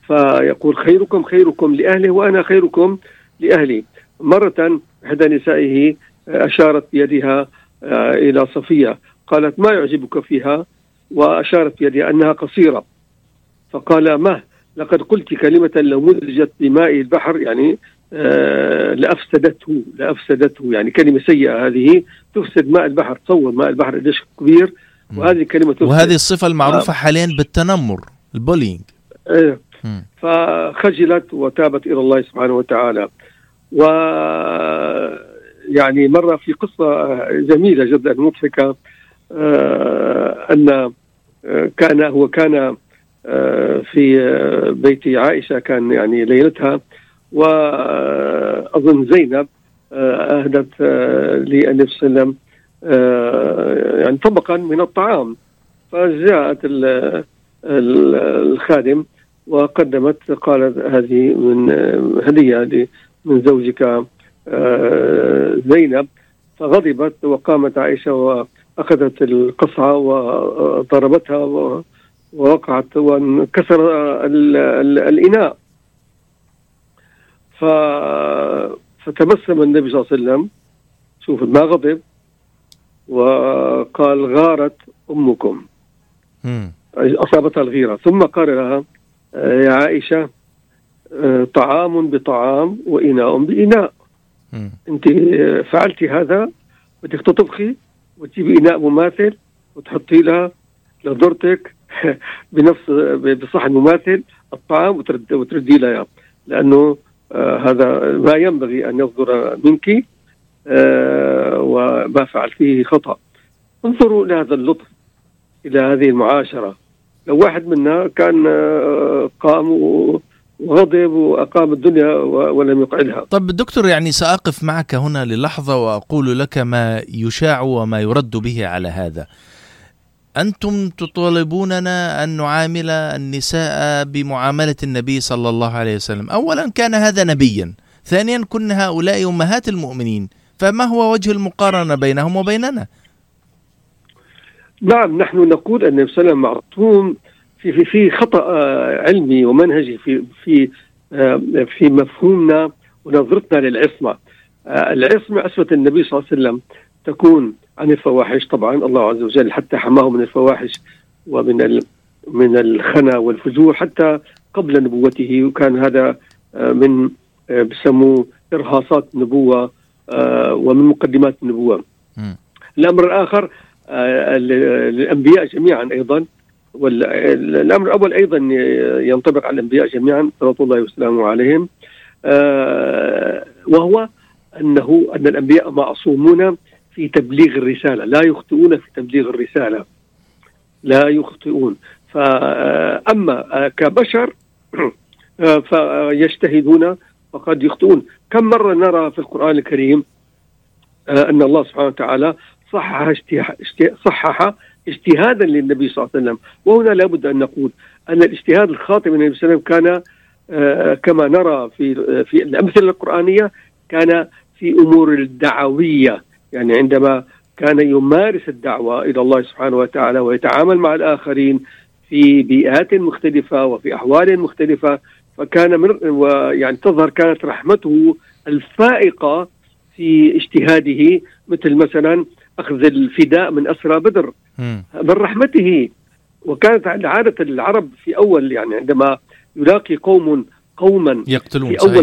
فيقول خيركم خيركم لأهله وأنا خيركم لأهلي. مرة إحدى نسائه أشارت بيدها آه، إلى صفية. قالت ما يعجبك فيها؟ وأشارت بيدها أنها قصيرة. فقال ما؟ لقد قلت كلمة لو مزجت بماء البحر يعني آه لأفسدته لأفسدته. يعني كلمة سيئة هذه تفسد ماء البحر تصور ماء البحر قديش كبير. وهذه كلمة تفسد. وهذه الصفة المعروفة آه. حاليا بالتنمر البولينج. آه فخجلت وتابت إلى الله سبحانه وتعالى. و يعني مرة في قصة جميلة جدا مضحكة. آه، أن آه، كان هو كان آه، في بيت عائشة كان يعني ليلتها واظن زينب أهدت للنبي صلى الله عليه وسلم يعني طبقا من الطعام. فجاءت الخادم وقدمت قالت هذه من هدية من زوجك زينب. فغضبت وقامت عائشة أخذت القصعة وضربتها ووقعت وانكسر الإناء. ف فتبسم النبي صلى الله عليه وسلم شوف ما غضب وقال غارت أمكم. أصابتها الغيرة. ثم قال لها يا عائشة طعام بطعام وإناء بإناء. أنت فعلت هذا بدك تطبخي؟ وتجيبي إناء مماثل وتحطي لها لزوجتك [LAUGHS] بنفس بصحن مماثل الطعام وترد وتردي لها لأنه آه هذا ما ينبغي أن يصدر منك آه وما فعل فيه خطأ. انظروا إلى هذا اللطف إلى هذه المعاشرة. لو واحد منا كان آه قام وغضب وأقام الدنيا ولم يقعدها. طب دكتور يعني سأقف معك هنا للحظة وأقول لك ما يشاع وما يرد به على هذا. أنتم تطالبوننا أن نعامل النساء بمعاملة النبي صلى الله عليه وسلم، اولا كان هذا نبيا، ثانيا كن هؤلاء أمهات المؤمنين، فما هو وجه المقارنة بينهم وبيننا؟ نعم نحن نقول أن النبي صلى الله عليه وسلم معصوم في في في خطأ علمي ومنهجي في في في مفهومنا ونظرتنا للعصمة. العصمة عصمة النبي صلى الله عليه وسلم تكون عن الفواحش طبعا الله عز وجل حتى حماه من الفواحش ومن من الخنا والفجور حتى قبل نبوته وكان هذا من بسموه إرهاصات النبوة ومن مقدمات النبوة. الأمر الآخر للأنبياء جميعا أيضا والأمر الأول أيضا ينطبق على الأنبياء جميعا صلوات الله وسلامه عليهم. وهو أنه أن الأنبياء معصومون في تبليغ الرسالة لا يخطئون في تبليغ الرسالة. لا يخطئون. فأما كبشر [CLEARS THROAT] فيجتهدون وقد يخطئون. كم مرة نرى في القرآن الكريم أن الله سبحانه وتعالى صحح صحح اجتهادا للنبي صلى الله عليه وسلم. وهنا لابد أن نقول أن الاجتهاد الخاطئ من النبي صلى الله عليه وسلم كان آه كما نرى في في الأمثلة القرآنية كان في أمور الدعوية. يعني عندما كان يمارس الدعوة إلى الله سبحانه وتعالى ويتعامل مع الآخرين في بيئات مختلفة وفي أحوال مختلفة فكان من ويعني تظهر كانت رحمته الفائقة في اجتهاده مثل مثلا أخذ الفداء من أسرى بدر من رحمته. وكانت عادة العرب في أول يعني عندما يلاقي قوم قوما يقتلون في أول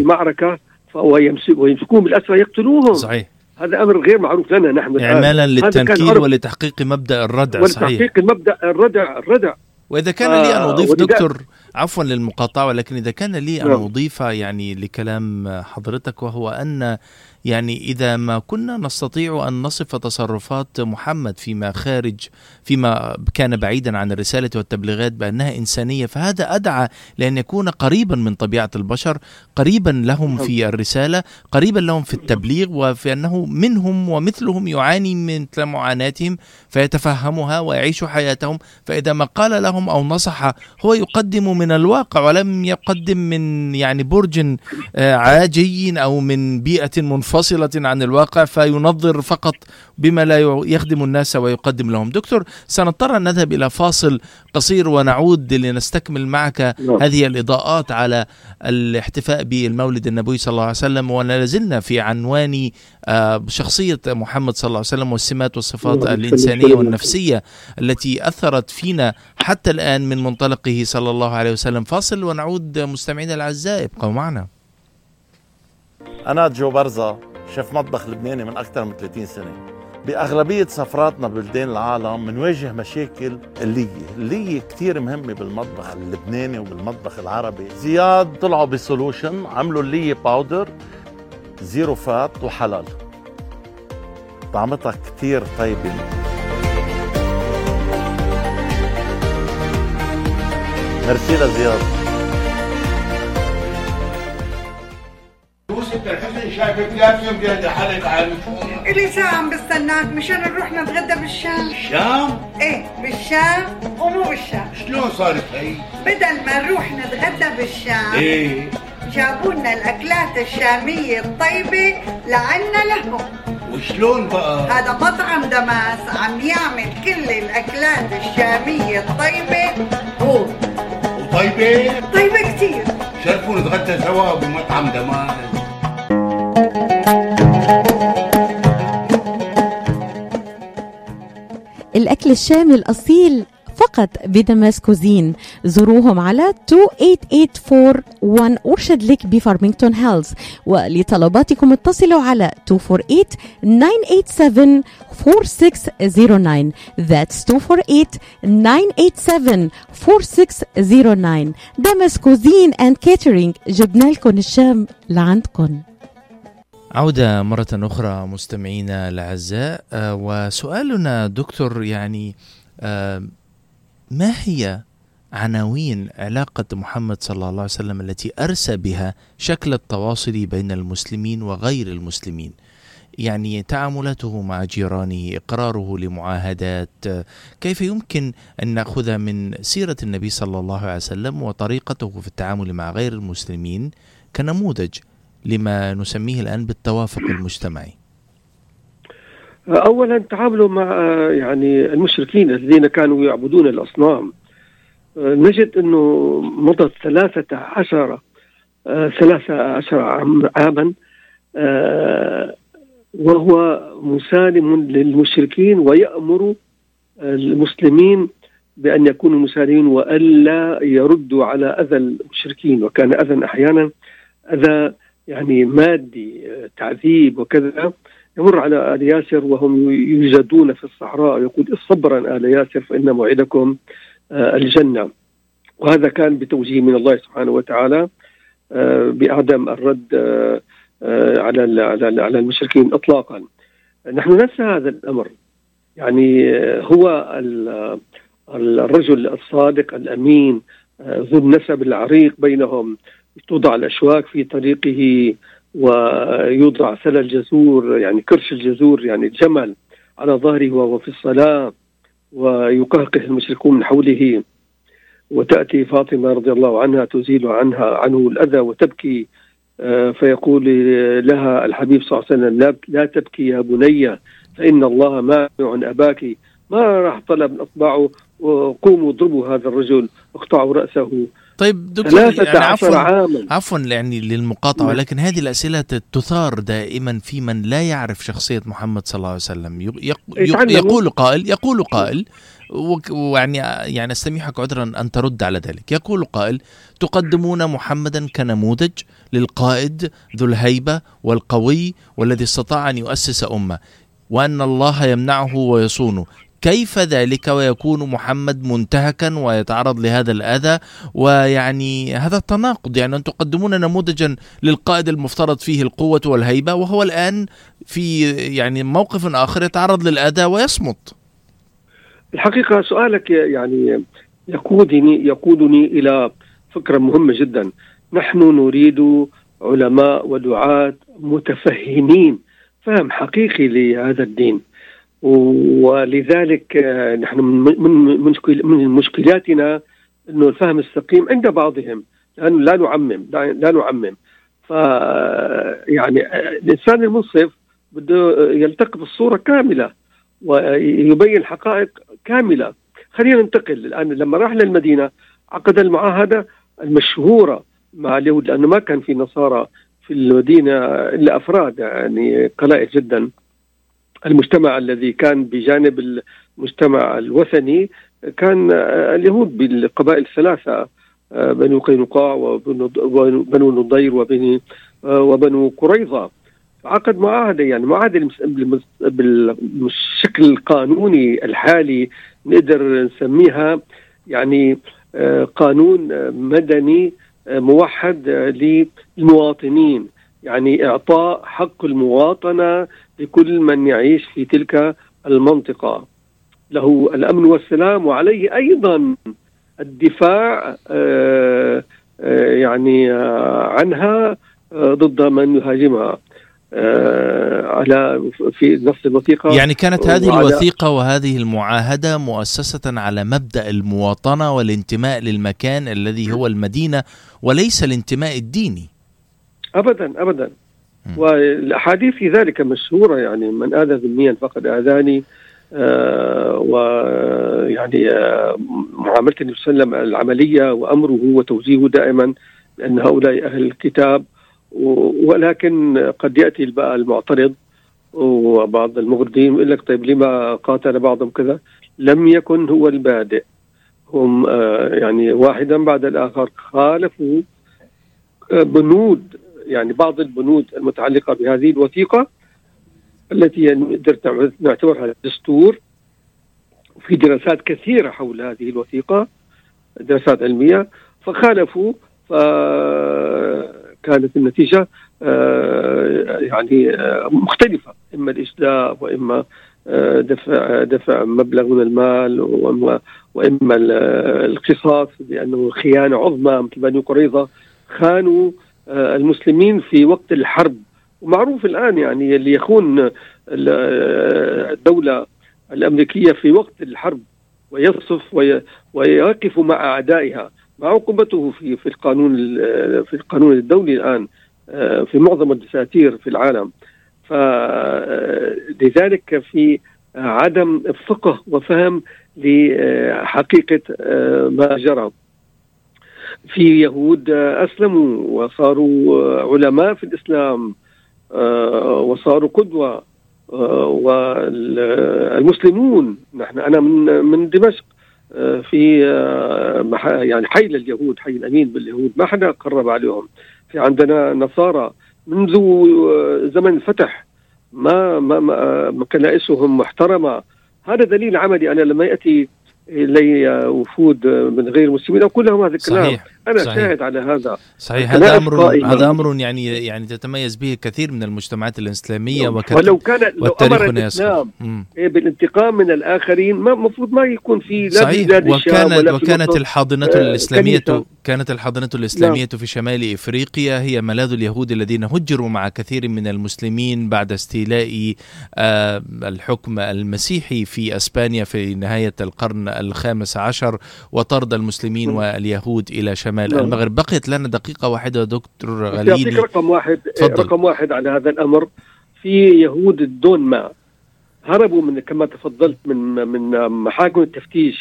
صحيح. يمسك ويمسكون بالأسرى يقتلوهم. صحيح. هذا أمر غير معروف لنا نحن اعمالا للتنكيل ولتحقيق مبدأ الردع صحيح. ولتحقيق مبدأ الردع الردع. وإذا كان لي أن أضيف دكتور عفوا للمقاطعة ولكن إذا كان لي أن أضيف يعني لكلام حضرتك وهو أن يعني إذا ما كنا نستطيع أن نصف تصرفات محمد فيما خارج فيما كان بعيدا عن الرسالة والتبليغات بأنها إنسانية فهذا أدعى لأن يكون قريبا من طبيعة البشر قريبا لهم في الرسالة قريبا لهم في التبليغ وفي أنه منهم ومثلهم يعاني من معاناتهم فيتفهمها ويعيش حياتهم فإذا ما قال لهم أو نصح هو يقدم من الواقع ولم يقدم من يعني برج عاجي أو من بيئة منفصلة. منفصلة عن الواقع فينظر فقط بما لا يخدم الناس ويقدم لهم. دكتور سنضطر أن نذهب إلى فاصل قصير ونعود لنستكمل معك هذه الإضاءات على الاحتفاء بالمولد النبوي صلى الله عليه وسلم ولا زلنا في عنوان شخصية محمد صلى الله عليه وسلم والسمات والصفات الإنسانية والنفسية التي أثرت فينا حتى الآن من منطلقه صلى الله عليه وسلم. فاصل ونعود مستمعينا الأعزاء ابقوا معنا. أنا جو برزة شيف مطبخ لبناني من أكثر من 30 سنة. بأغلبية سفراتنا ببلدان العالم بنواجه مشاكل اللية. اللية كتير مهمة بالمطبخ اللبناني وبالمطبخ العربي. زياد طلعوا ب solution عملوا اللية powder zero fat وحلال. طعمتها كتير طيبة. ميرسي لزياد. شايفك لازم بيد حالك على إلي ساعة عم بستناك مشان نروح نتغدى بالشام الشام؟ إيه بالشام ومو بالشام شلون صارت هي؟ بدل ما نروح نتغدى بالشام إيه جابوا لنا الأكلات الشامية الطيبة لعنا لهم وشلون بقى؟ هذا مطعم دماس عم يعمل كل الأكلات الشامية الطيبة هو وطيبة؟ طيبة كتير شرفوا نتغدى سوا بمطعم دماس الأكل الشامي الأصيل فقط بدمسكوزين زوروهم على 28841 أورشد ليك بفارمينغتون هيلز. ولطلباتكم اتصلوا على 248 987 4609 That's 248 987 4609 Damas Cuisine and Catering جبنا لكم الشام لعندكم. عودة مرة أخرى مستمعينا الأعزاء آه، وسؤالنا دكتور يعني آه، ما هي عناوين علاقة محمد صلى الله عليه وسلم التي أرسى بها شكل التواصل بين المسلمين وغير المسلمين؟ يعني تعاملاته مع جيرانه إقراره لمعاهدات آه، كيف يمكن أن نأخذ من سيرة النبي صلى الله عليه وسلم وطريقته في التعامل مع غير المسلمين كنموذج؟ لما نسميه الآن بالتوافق المجتمعي. اولا تعاملوا مع آه، يعني المشركين الذين كانوا يعبدون الأصنام. آه، نجد أنه مضت ثلاثة عشر آه، ثلاثة عشر عام- عاما وهو مسالم للمشركين ويأمر المسلمين بأن يكونوا مسالمين وألا يردوا على أذى المشركين. وكان أذى أحيانا أذى يعني مادي آه، تعذيب وكذا يمر على آل ياسر وهم يوجدون في الصحراء يقول صبرا آل ياسر فإن موعدكم آه، الجنة. وهذا كان بتوجيه من الله سبحانه وتعالى آه، بعدم الرد على على ال- على المشركين اطلاقا. نحن ننسى هذا الأمر. يعني هو ال- ال- الرجل الصادق الأمين ذو النسب العريق بينهم. توضع الأشواك في طريقه ويوضع سل الجزور يعني كرش الجزور يعني الجمل على ظهره وهو في الصلاة ويقهقه المشركون من حوله. وتأتي فاطمة رضي الله عنها تزيل عنها عنه الأذى وتبكي آه، فيقول لها الحبيب صلى الله عليه وسلم لا, تبكي يا بني فإن الله مانع أباك. ما راح طلب أطبعه وقوموا اضربوا هذا الرجل اقطعوا رأسه. طيب دكتور يعني عفوا عاما عفوا يعني للمقاطعة نعم. ولكن هذه الأسئلة تثار دائما في من لا يعرف شخصية محمد صلى الله عليه وسلم. يقول قائل يقول قائل ويعني يعني أستميحك عذرا أن ترد على ذلك يقول قائل تقدمون محمدا كنموذج للقائد ذو الهيبة والقوي والذي استطاع أن يؤسس أمة وأن الله يمنعه ويصونه كيف ذلك ويكون محمد منتهكا ويتعرض لهذا الأذى؟ ويعني هذا التناقض يعني أن تقدمون نموذجا للقائد المفترض فيه القوة والهيبة وهو الآن في يعني موقف آخر يتعرض للأذى ويصمت. الحقيقة سؤالك يعني يقودني يقودني إلى فكرة مهمة جدا. نحن نريد علماء ودعاة متفهمين فهم حقيقي لهذا الدين. ولذلك آه، نحن من من مشكل من مشكلاتنا إنه الفهم السقيم عند بعضهم. لأنه لا نعمم لا نعمم. ف يعني آه، الإنسان المنصف بده يلتقط الصورة كاملة ويبين حقائق كاملة. خلينا ننتقل الآن. لما راح للمدينة عقد المعاهدة المشهورة مع اليهود لأنه ما كان في نصارى في المدينة إلا أفراد يعني قلائل جدا. المجتمع الذي كان بجانب المجتمع الوثني كان آه، اليهود بالقبائل الثلاثة آه، بنو قينقاع وبنو نضير وبني آه، وبنو قريظة. عقد معاهدة يعني بالمس- بالشكل القانوني الحالي نقدر نسميها يعني قانون مدني موحد للمواطنين. يعني إعطاء حق المواطنة لكل من يعيش في تلك المنطقة. له الأمن والسلام وعليه أيضا الدفاع آه، آه، يعني آه، عنها ضد من يهاجمها. على في نفس الوثيقة. يعني كانت هذه الوثيقة وهذه المعاهدة مؤسسة على مبدأ المواطنة والانتماء للمكان الذي هو المدينة وليس الانتماء الديني. ابدا ابدا. والأحاديث في ذلك مشهورة يعني من آذى ذميا فقد آذاني. آه ويعني آه معامله النبي صلى الله عليه وسلم العملية وأمره وتوجيهه دائما بأن هؤلاء أهل الكتاب. ولكن قد يأتي بقى المعترض وبعض المغردين يقول لك طيب لما قاتل بعضهم كذا؟ لم يكن هو البادئ. هم آه، يعني واحدا بعد الآخر خالفوا آه، بنود يعني بعض البنود المتعلقة بهذه الوثيقة التي نقدر نعتبرها دستور في دراسات كثيرة حول هذه الوثيقة دراسات علمية. فخالفوا فكانت النتيجة آه، يعني مختلفة. إما الإجلاء وإما دفع دفع مبلغ من المال وإما وإما القصاص لأنه خيانة عظمى مثل بني قريظة. خانوا آه، المسلمين في وقت الحرب. ومعروف الآن يعني اللي يخون الدولة الأمريكية في وقت الحرب ويصف ويقف مع أعدائها. مع عقوبته في في القانون في القانون الدولي الآن آه، في معظم الدساتير في العالم. فلذلك في عدم فقه وفهم لحقيقة ما جرى. في يهود أسلموا وصاروا علماء في الإسلام وصاروا قدوة والمسلمون نحن أنا من من دمشق في يعني حي لليهود حي الأمين باليهود ما حدا قرب عليهم. في عندنا نصارى منذ زمن الفتح ما ما, ما كنائسهم محترمة. هذا دليل عملي أنا لما يأتي إلي وفود من غير المسلمين أقول لهم هذا الكلام. صحيح. أنا صحيح. شاهد على هذا. صحيح هذا أمر هذا أمر يعني يعني تتميز به كثير من المجتمعات الإسلامية وكثير ولو كان لو أمر الإسلام إيه بالانتقام من الآخرين ما المفروض ما يكون في لا صحيح. وكانت ولا وكانت الحاضنة آه الإسلامية كنيسة. كانت الحاضنة الإسلامية نعم. في شمال إفريقيا هي ملاذ اليهود الذين هجروا مع كثير من المسلمين بعد استيلاء آه الحكم المسيحي في أسبانيا في نهاية القرن الخامس عشر وطرد المسلمين واليهود إلى شمال شمال نعم. المغرب بقيت لنا دقيقة واحدة دكتور غليلي. رقم واحد تفضل. رقم واحد على هذا الأمر. في يهود الدونما هربوا من كما تفضلت من من محاكم التفتيش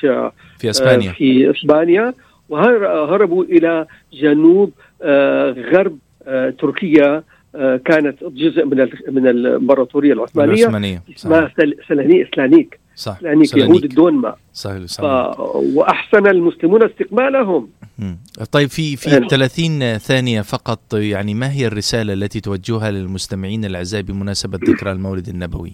في إسبانيا. آه، في إسبانيا وهربوا إلى جنوب آه، غرب آه، تركيا كانت جزء من من الامبراطوريه العثمانية. العثمانية اسمها سلاني سلانيك صح. يعني يهود الدونما صحيح ف... وأحسن المسلمون استقبالهم طيب في في 30 ثانية فقط يعني ما هي الرسالة التي توجهها للمستمعين الأعزاء بمناسبة ذكرى المولد النبوي؟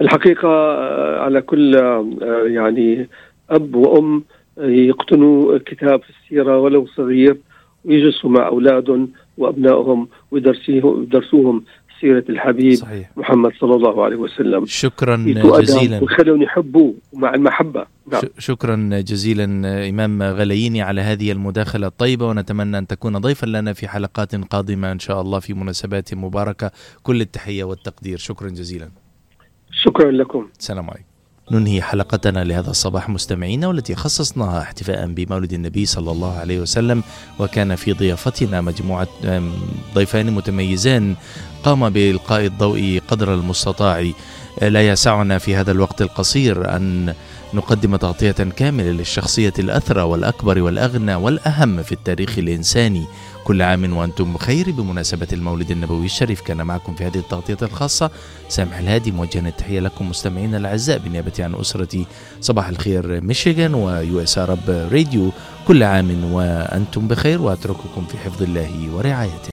الحقيقة آه، على كل آه، يعني أب وأم يقتنوا كتاب في السيرة ولو صغير ويجلسوا مع أولادهم وأبنائهم ويدرسوهم سيرة الحبيب صحيح. محمد صلى الله عليه وسلم. شكرا جزيلا. وخلون يحبوه مع المحبة. نعم. شكرا جزيلا إمام غلييني على هذه المداخلة الطيبة ونتمنى أن تكون ضيفا لنا في حلقات قادمة إن شاء الله في مناسبات مباركة. كل التحية والتقدير. شكرا جزيلا. شكرا لكم. السلام عليكم. ننهي حلقتنا لهذا الصباح مستمعينا والتي خصصناها احتفاء بمولد النبي صلى الله عليه وسلم وكان في ضيافتنا مجموعة ضيفان متميزان. قام بإلقاء الضوء قدر المستطاع. لا يسعنا في هذا الوقت القصير أن نقدم تغطية كاملة للشخصية الأثرى والأكبر والأغنى والأهم في التاريخ الإنساني. كل عام وأنتم بخير. بمناسبة المولد النبوي الشريف كان معكم في هذه التغطية الخاصة سامح الهادي موجها التحية لكم مستمعينا الأعزاء بالنيابة عن أسرة صباح الخير ميشيغان و US Arab Radio. كل عام وأنتم بخير وأترككم في حفظ الله ورعايته.